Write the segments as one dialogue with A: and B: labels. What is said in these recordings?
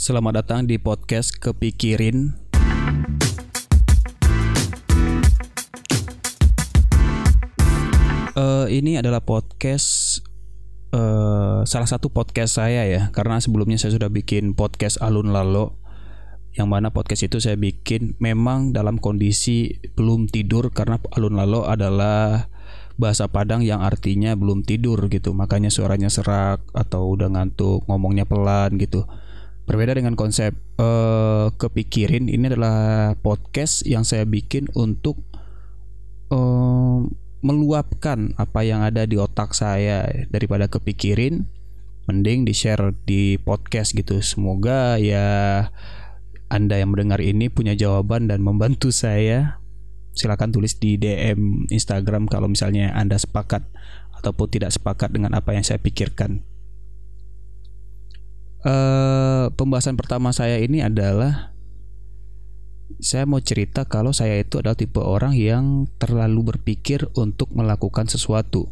A: Selamat datang di podcast Kepikirin. Uh, ini adalah podcast uh, salah satu podcast saya ya, karena sebelumnya saya sudah bikin podcast Alun Lalo, yang mana podcast itu saya bikin memang dalam kondisi belum tidur. Karena Alun Lalo adalah bahasa Padang yang artinya belum tidur gitu. Makanya suaranya serak atau udah ngantuk ngomongnya pelan gitu berbeda dengan konsep uh, kepikirin ini adalah podcast yang saya bikin untuk uh, meluapkan apa yang ada di otak saya. Daripada kepikirin mending di share di podcast gitu. Semoga ya anda yang mendengar ini punya jawaban dan membantu saya. Silakan tulis di DM Instagram kalau misalnya Anda sepakat ataupun tidak sepakat dengan apa yang saya pikirkan. Uh, pembahasan pertama saya ini adalah saya mau cerita kalau saya itu adalah tipe orang yang terlalu berpikir untuk melakukan sesuatu.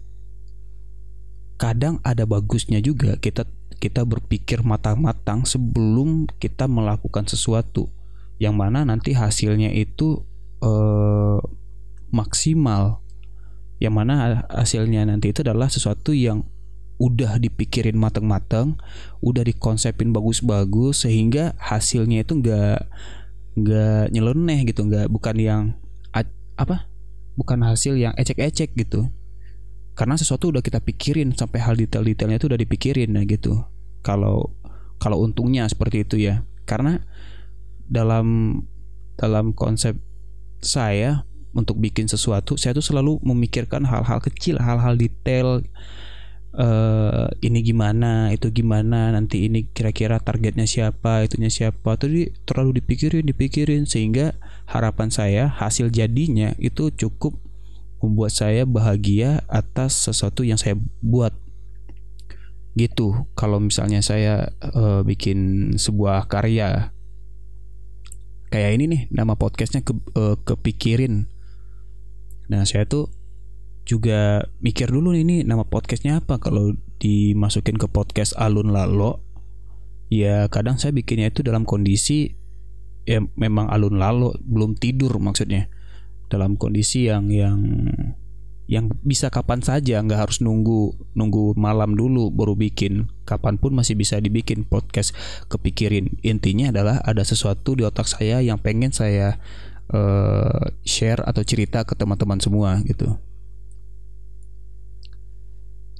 A: Kadang ada bagusnya juga kita kita berpikir matang-matang sebelum kita melakukan sesuatu yang mana nanti hasilnya itu uh, maksimal yang mana hasilnya nanti itu adalah sesuatu yang udah dipikirin mateng-mateng, udah dikonsepin bagus-bagus sehingga hasilnya itu enggak nggak nyeleneh gitu, nggak bukan yang apa? Bukan hasil yang ecek-ecek gitu. Karena sesuatu udah kita pikirin sampai hal detail-detailnya itu udah dipikirin nah gitu. Kalau kalau untungnya seperti itu ya. Karena dalam dalam konsep saya untuk bikin sesuatu saya tuh selalu memikirkan hal-hal kecil hal-hal detail uh, ini gimana itu gimana nanti ini kira-kira targetnya siapa itunya siapa. Tuh terlalu dipikirin dipikirin sehingga harapan saya hasil jadinya itu cukup membuat saya bahagia atas sesuatu yang saya buat. Gitu kalau misalnya saya uh, bikin sebuah karya. Kayak ini nih nama podcastnya ke, uh, kepikirin. Nah saya tuh juga mikir dulu ini nama podcastnya apa? Kalau dimasukin ke podcast alun lalo ya kadang saya bikinnya itu dalam kondisi ya memang alun lalo belum tidur maksudnya. Dalam kondisi yang yang yang bisa kapan saja nggak harus nunggu nunggu malam dulu baru bikin. Kapan pun masih bisa dibikin podcast. Kepikirin intinya adalah ada sesuatu di otak saya yang pengen saya uh, share atau cerita ke teman-teman semua gitu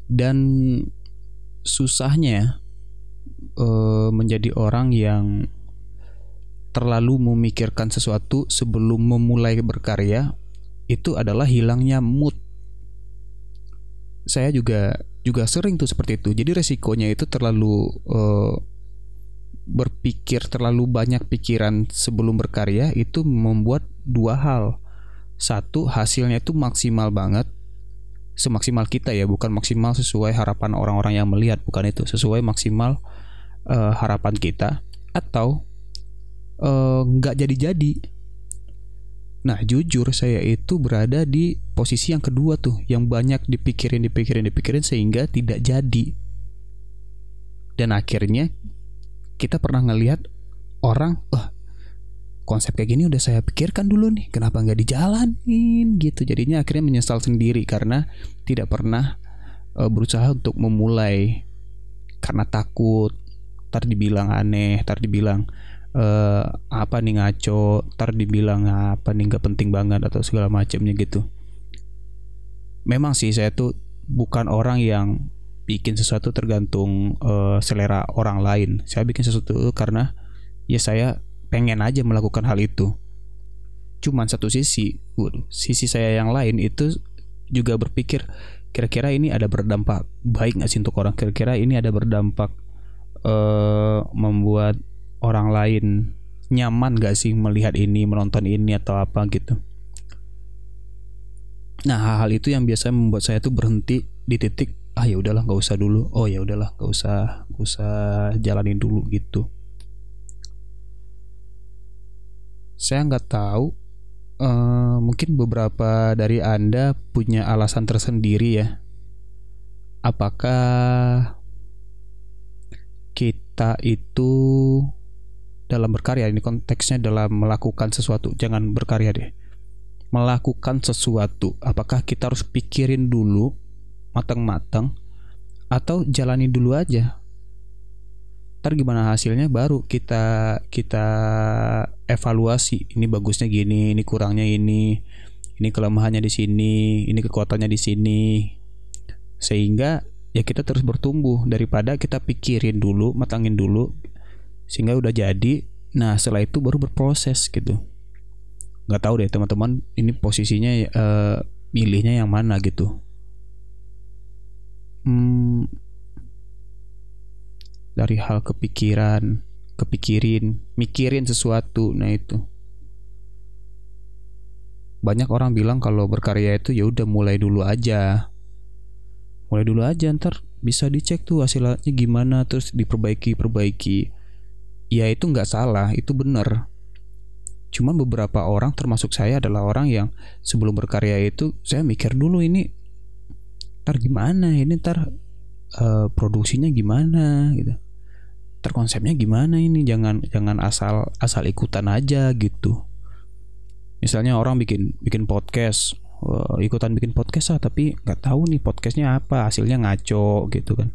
A: dan susahnya uh, menjadi orang yang terlalu memikirkan sesuatu sebelum memulai berkarya itu adalah hilangnya mood saya juga juga sering tuh seperti itu. Jadi resikonya itu terlalu uh, berpikir terlalu banyak pikiran sebelum berkarya itu membuat dua hal. Satu, hasilnya itu maksimal banget. Semaksimal kita ya, bukan maksimal sesuai harapan orang-orang yang melihat, bukan itu. Sesuai maksimal uh, harapan kita atau eh, nggak uh, jadi-jadi Nah, jujur saya itu berada di posisi yang kedua tuh, yang banyak dipikirin, dipikirin, dipikirin sehingga tidak jadi. Dan akhirnya kita pernah ngelihat orang, oh, konsep kayak gini udah saya pikirkan dulu nih, kenapa nggak dijalanin gitu. Jadinya akhirnya menyesal sendiri karena tidak pernah uh, berusaha untuk memulai karena takut, tar dibilang aneh, tar dibilang uh, apa nih ngaco ntar dibilang apa nih nggak penting banget atau segala macamnya gitu memang sih saya tuh bukan orang yang bikin sesuatu tergantung uh, selera orang lain saya bikin sesuatu karena ya saya pengen aja melakukan hal itu. Cuman satu sisi sisi saya yang lain itu juga berpikir kira-kira ini ada berdampak baik nggak sih untuk orang? Kira-kira ini ada berdampak uh, membuat orang lain nyaman gak sih melihat ini menonton ini atau apa gitu? Nah hal-hal itu yang biasanya membuat saya tuh berhenti di titik ah ya udahlah nggak usah dulu. Oh ya udahlah nggak usah gak usah jalanin dulu gitu saya nggak tahu uh, mungkin beberapa dari anda punya alasan tersendiri ya. Apakah kita itu dalam berkarya ini konteksnya dalam melakukan sesuatu jangan berkarya deh. Melakukan sesuatu apakah kita harus pikirin dulu matang-matang atau jalani dulu aja ntar gimana hasilnya? Baru kita kita evaluasi. Ini bagusnya gini ini kurangnya ini ini kelemahannya di sini ini kekuatannya di sini. Sehingga ya kita terus bertumbuh. Daripada kita pikirin dulu matangin dulu sehingga udah jadi. Nah setelah itu baru berproses gitu. Nggak tahu deh teman-teman ini posisinya uh, milihnya yang mana gitu. Hmm, dari hal kepikiran kepikirin mikirin sesuatu. Nah itu. Banyak orang bilang kalau berkarya itu ya udah mulai dulu aja. Mulai dulu aja ntar bisa dicek tuh hasilnya gimana terus diperbaiki perbaiki. Ya itu nggak salah itu bener cuman beberapa orang termasuk saya adalah orang yang sebelum berkarya itu saya mikir dulu ini ntar gimana? Ini ntar uh, produksinya gimana? Gitu terkonsepnya gimana ini? Jangan jangan asal asal ikutan aja gitu. Misalnya orang bikin bikin podcast uh, ikutan bikin podcast ah tapi nggak tahu nih podcastnya apa hasilnya ngaco gitu kan.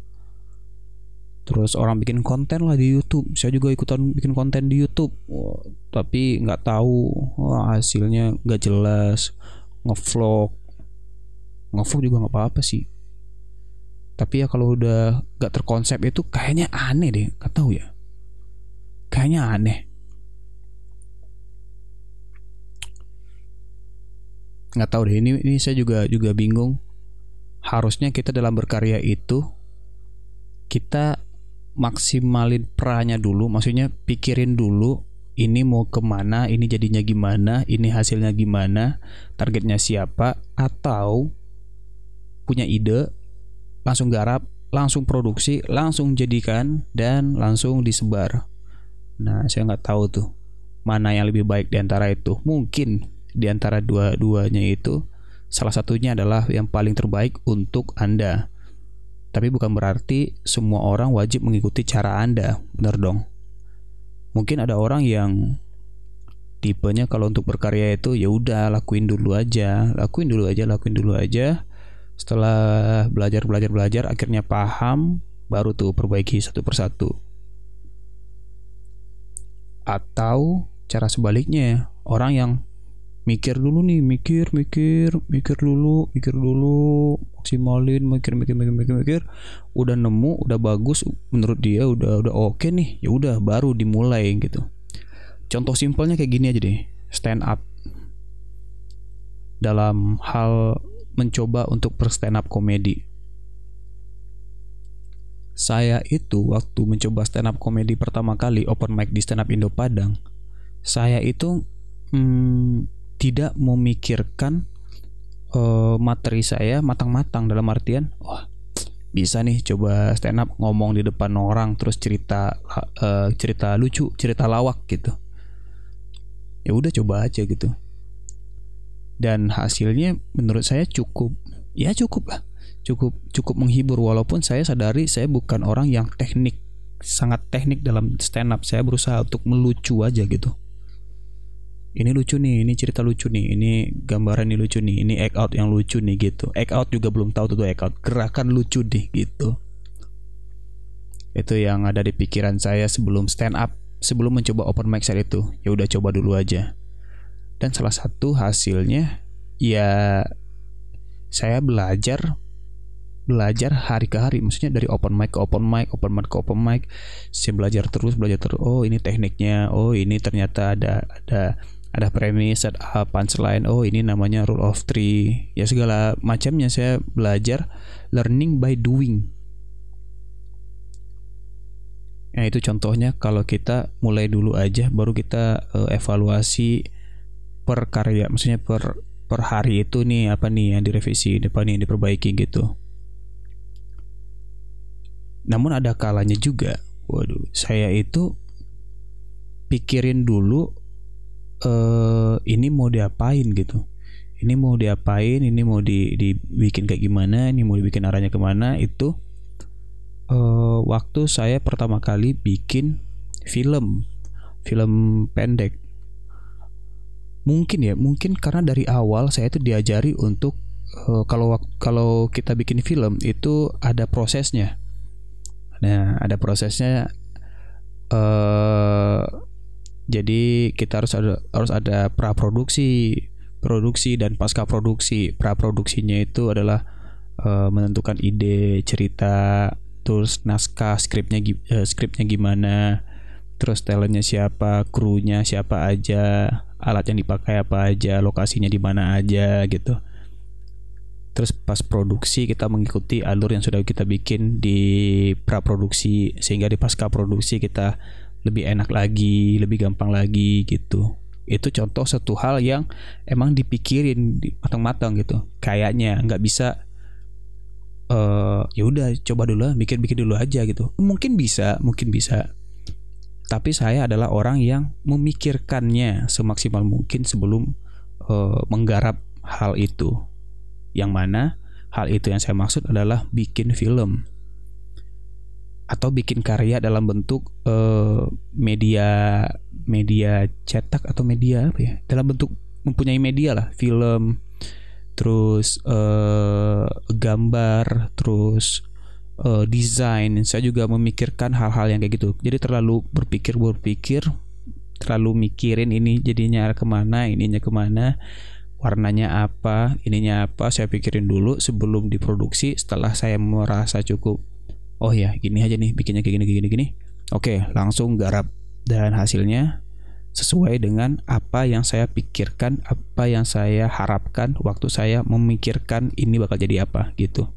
A: Terus orang bikin konten lah di YouTube. Saya juga ikutan bikin konten di YouTube. Uh, tapi nggak tahu wah, hasilnya nggak jelas ngevlog. Ngevlog juga nggak apa-apa sih tapi ya kalau udah gak terkonsep itu kayaknya aneh deh gak tahu ya. Kayaknya aneh. Nggak tahu deh ini ini saya juga juga bingung. Harusnya kita dalam berkarya itu kita maksimalin perannya dulu maksudnya pikirin dulu ini mau ke mana ini jadinya gimana ini hasilnya gimana targetnya siapa atau punya ide langsung garap, langsung produksi, langsung jadikan dan langsung disebar. Nah, saya nggak tahu tuh mana yang lebih baik di antara itu. Mungkin di antara dua-duanya itu salah satunya adalah yang paling terbaik untuk Anda. Tapi bukan berarti semua orang wajib mengikuti cara Anda, benar dong. Mungkin ada orang yang tipenya kalau untuk berkarya itu ya udah lakuin dulu aja, lakuin dulu aja, lakuin dulu aja setelah belajar belajar belajar akhirnya paham baru tuh perbaiki satu persatu. Atau cara sebaliknya orang yang mikir dulu nih mikir mikir mikir dulu mikir dulu maksimalin mikir mikir mikir mikir mikir udah nemu udah bagus menurut dia udah udah oke okay nih ya udah baru dimulai gitu. Contoh simpelnya kayak gini aja deh stand up. Dalam hal mencoba untuk stand up komedi. Saya itu waktu mencoba stand up komedi pertama kali open mic di stand up Indo Padang, saya itu hmm, tidak memikirkan uh, materi saya matang-matang dalam artian, wah bisa nih coba stand up ngomong di depan orang terus cerita uh, cerita lucu, cerita lawak gitu. Ya udah coba aja gitu dan hasilnya menurut saya cukup ya cukup lah. Cukup cukup menghibur. Walaupun saya sadari saya bukan orang yang teknik sangat teknik dalam stand up. Saya berusaha untuk melucu aja gitu. Ini lucu nih ini cerita lucu nih ini gambaran ini lucu nih ini act out yang lucu nih gitu. Act out juga belum tahu tuh act out. Gerakan lucu deh gitu. Itu yang ada di pikiran saya sebelum stand up sebelum mencoba open mic saat itu. Ya udah coba dulu aja dan salah satu hasilnya ya saya belajar belajar hari ke hari maksudnya dari open mic ke open mic open mic ke open mic saya belajar terus belajar terus oh ini tekniknya oh ini ternyata ada ada ada premis ada punchline oh ini namanya rule of three ya segala macamnya saya belajar learning by doing. Nah itu contohnya kalau kita mulai dulu aja baru kita uh, evaluasi per karya maksudnya per per hari itu nih apa nih yang direvisi depan nih yang diperbaiki gitu. Namun ada kalanya juga waduh saya itu pikirin dulu eh ini mau diapain gitu. Ini mau diapain ini mau di dibikin kayak gimana ini mau dibikin arahnya ke mana itu eh waktu saya pertama kali bikin film. Film pendek mungkin ya mungkin karena dari awal saya itu diajari untuk uh, kalau kalau kita bikin film itu ada prosesnya. Nah ada prosesnya uh, jadi kita harus ada harus ada pra produksi produksi dan pasca produksi. Pra produksinya itu adalah uh, menentukan ide cerita terus naskah skripnya uh, skripnya gimana terus talentnya siapa krunya siapa aja alat yang dipakai apa aja lokasinya di mana aja gitu. Terus pas produksi kita mengikuti alur yang sudah kita bikin di pra produksi sehingga di pasca produksi kita lebih enak lagi lebih gampang lagi gitu. Itu contoh satu hal yang emang dipikirin matang-matang gitu. Kayaknya nggak bisa uh, ya udah coba dulu bikin-bikin dulu aja gitu. Mungkin bisa mungkin bisa tapi saya adalah orang yang memikirkannya semaksimal mungkin sebelum uh, menggarap hal itu. Yang mana hal itu yang saya maksud adalah bikin film. Atau bikin karya dalam bentuk uh, media media cetak atau media apa ya? Dalam bentuk mempunyai media lah. Film terus uh, gambar terus uh, desain saya juga memikirkan hal-hal yang kayak gitu. Jadi terlalu berpikir berpikir terlalu mikirin ini jadinya ke mana ininya ke mana warnanya apa ininya apa saya pikirin dulu sebelum diproduksi setelah saya merasa cukup oh ya gini aja nih bikinnya kayak gini gini gini. Oke langsung garap dan hasilnya sesuai dengan apa yang saya pikirkan apa yang saya harapkan waktu saya memikirkan ini bakal jadi apa gitu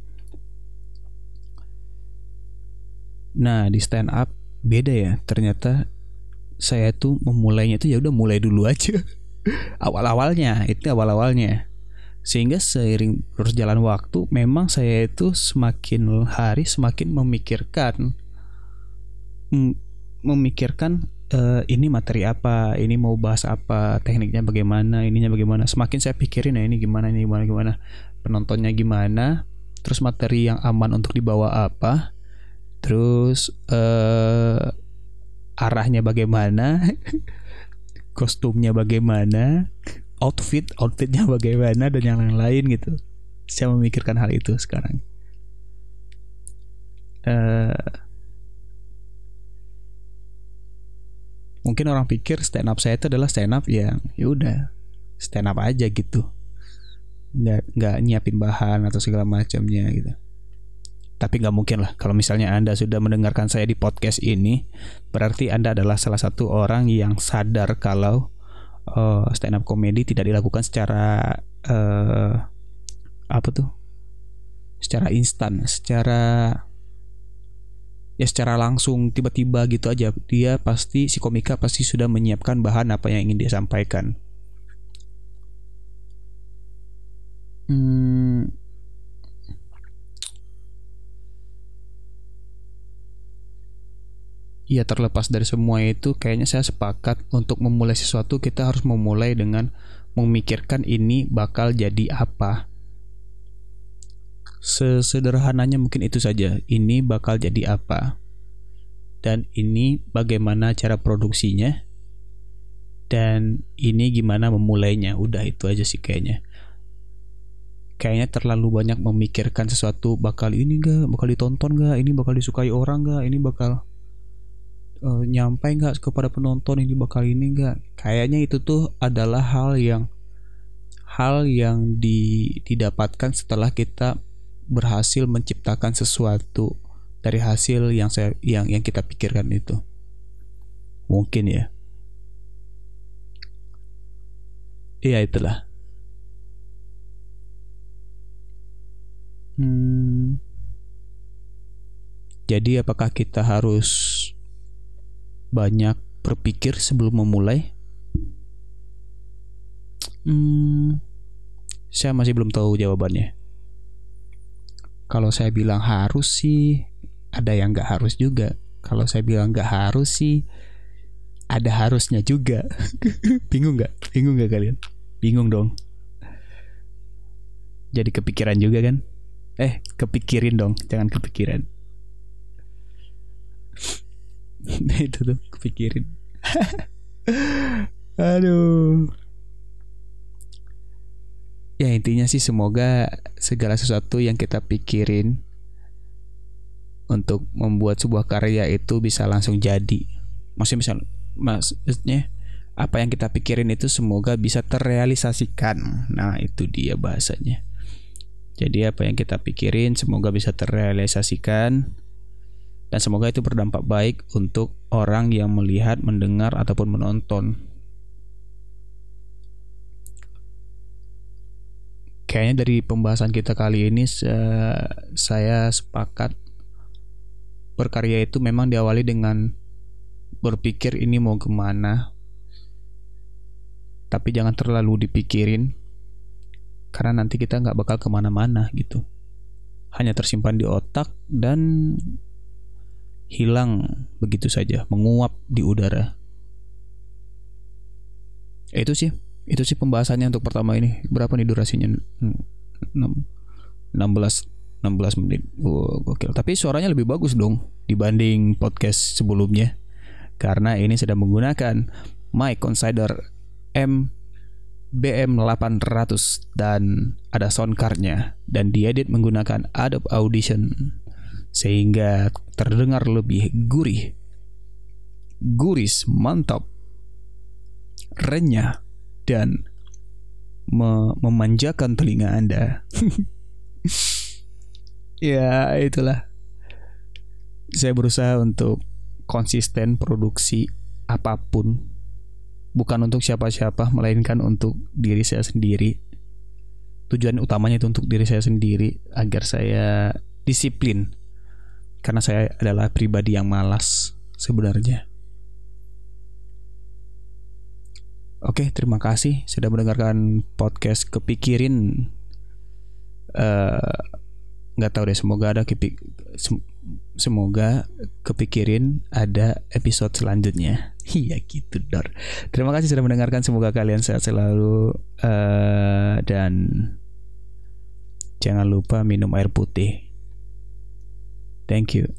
A: nah di stand up beda ya. Ternyata saya tuh memulainya itu ya udah mulai dulu aja. Awal-awalnya itu awal-awalnya. Sehingga seiring berjalan waktu memang saya itu semakin hari semakin memikirkan memikirkan uh, ini materi apa ini mau bahas apa tekniknya bagaimana ininya bagaimana. Semakin saya pikirin ya ini gimana ini gimana gimana penontonnya gimana terus materi yang aman untuk dibawa apa terus uh, arahnya bagaimana? Kostumnya bagaimana? Outfit outfitnya bagaimana? Dan yang lain-lain gitu. Saya memikirkan hal itu sekarang. Uh, mungkin orang pikir stand up saya itu adalah stand up yang ya udah stand up aja gitu. Nggak nggak nyiapin bahan atau segala macamnya gitu tapi nggak mungkin lah kalau misalnya anda sudah mendengarkan saya di podcast ini berarti anda adalah salah satu orang yang sadar kalau uh, stand up comedy tidak dilakukan secara uh, apa tuh? Secara instan, secara ya secara langsung tiba-tiba gitu aja. Dia pasti si komika pasti sudah menyiapkan bahan apa yang ingin dia sampaikan. Hmm, ya terlepas dari semua itu kayaknya saya sepakat untuk memulai sesuatu kita harus memulai dengan memikirkan ini bakal jadi apa. Sesederhananya mungkin itu saja. Ini bakal jadi apa? Dan ini bagaimana cara produksinya? Dan ini gimana memulainya? Udah itu aja sih kayaknya. Kayaknya terlalu banyak memikirkan sesuatu bakal ini gak bakal ditonton gak ini bakal disukai orang gak ini bakal uh, nyampe nggak kepada penonton ini bakal ini nggak? Kayaknya itu tuh adalah hal yang hal yang di, didapatkan setelah kita berhasil menciptakan sesuatu dari hasil yang saya yang yang kita pikirkan itu. Mungkin ya. Iya itulah. Hmm, jadi apakah kita harus banyak berpikir sebelum memulai? Hmm, saya masih belum tahu jawabannya. Kalau saya bilang harus sih, ada yang nggak harus juga. Kalau saya bilang nggak harus sih, ada harusnya juga. Bingung nggak? Bingung nggak kalian? Bingung dong. Jadi kepikiran juga kan? Eh, kepikirin dong, jangan kepikiran. itu tuh kepikirin Aduh. Ya intinya sih semoga segala sesuatu yang kita pikirin untuk membuat sebuah karya itu bisa langsung jadi. Maksudnya misal maksudnya apa yang kita pikirin itu semoga bisa terrealisasikan. Nah, itu dia bahasanya. Jadi apa yang kita pikirin semoga bisa terrealisasikan dan semoga itu berdampak baik untuk orang yang melihat, mendengar ataupun menonton. Kayaknya dari pembahasan kita kali ini saya sepakat berkarya itu memang diawali dengan berpikir ini mau ke mana tapi jangan terlalu dipikirin karena nanti kita nggak bakal ke mana-mana gitu hanya tersimpan di otak dan hilang begitu saja menguap di udara. Ya, itu sih itu sih pembahasannya untuk pertama ini. Berapa nih durasinya? 16 16 menit. Oh, gokil. Tapi suaranya lebih bagus dong dibanding podcast sebelumnya. Karena ini sedang menggunakan mic consider M BM800 dan ada sound cardnya. Dan diedit menggunakan Adobe Audition sehingga terdengar lebih gurih, guris, mantap, renyah dan me memanjakan telinga Anda. ya, itulah. Saya berusaha untuk konsisten produksi apa pun bukan untuk siapa-siapa melainkan untuk diri saya sendiri tujuan utamanya itu untuk diri saya sendiri agar saya disiplin karena saya adalah pribadi yang malas sebenarnya Oke, terima kasih sudah mendengarkan podcast kepikirin. Eh, nggak uh, tahu deh, semoga ada kepik, semoga kepikirin ada episode selanjutnya. Iya gitu Dor. Terima kasih sudah mendengarkan. Semoga kalian sehat selalu uh, dan jangan lupa minum air putih. Thank you.